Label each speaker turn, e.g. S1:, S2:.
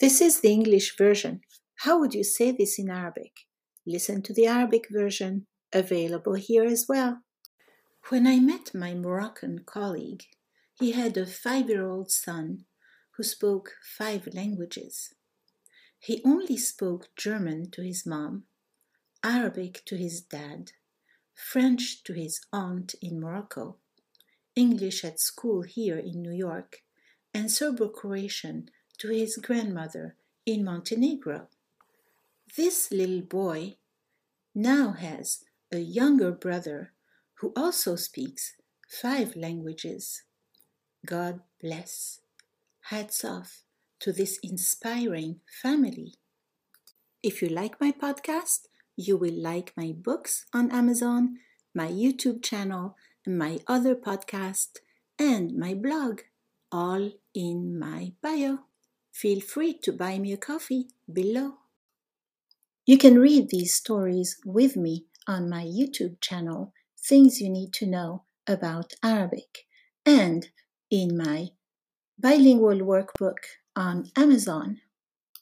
S1: This is the English version. How would you say this in Arabic? Listen to the Arabic version, available here as well. When I met my Moroccan colleague, he had a five year old son who spoke five languages. He only spoke German to his mom, Arabic to his dad, French to his aunt in Morocco, English at school here in New York, and Serbo Croatian to his grandmother in Montenegro. This little boy now has a younger brother who also speaks five languages. God bless. Hats off to this inspiring family. If you like my podcast, you will like my books on Amazon, my YouTube channel, my other podcast, and my blog, all in my bio. Feel free to buy me a coffee below. You can read these stories with me on my YouTube channel, Things You Need to Know About Arabic, and in my bilingual workbook on Amazon.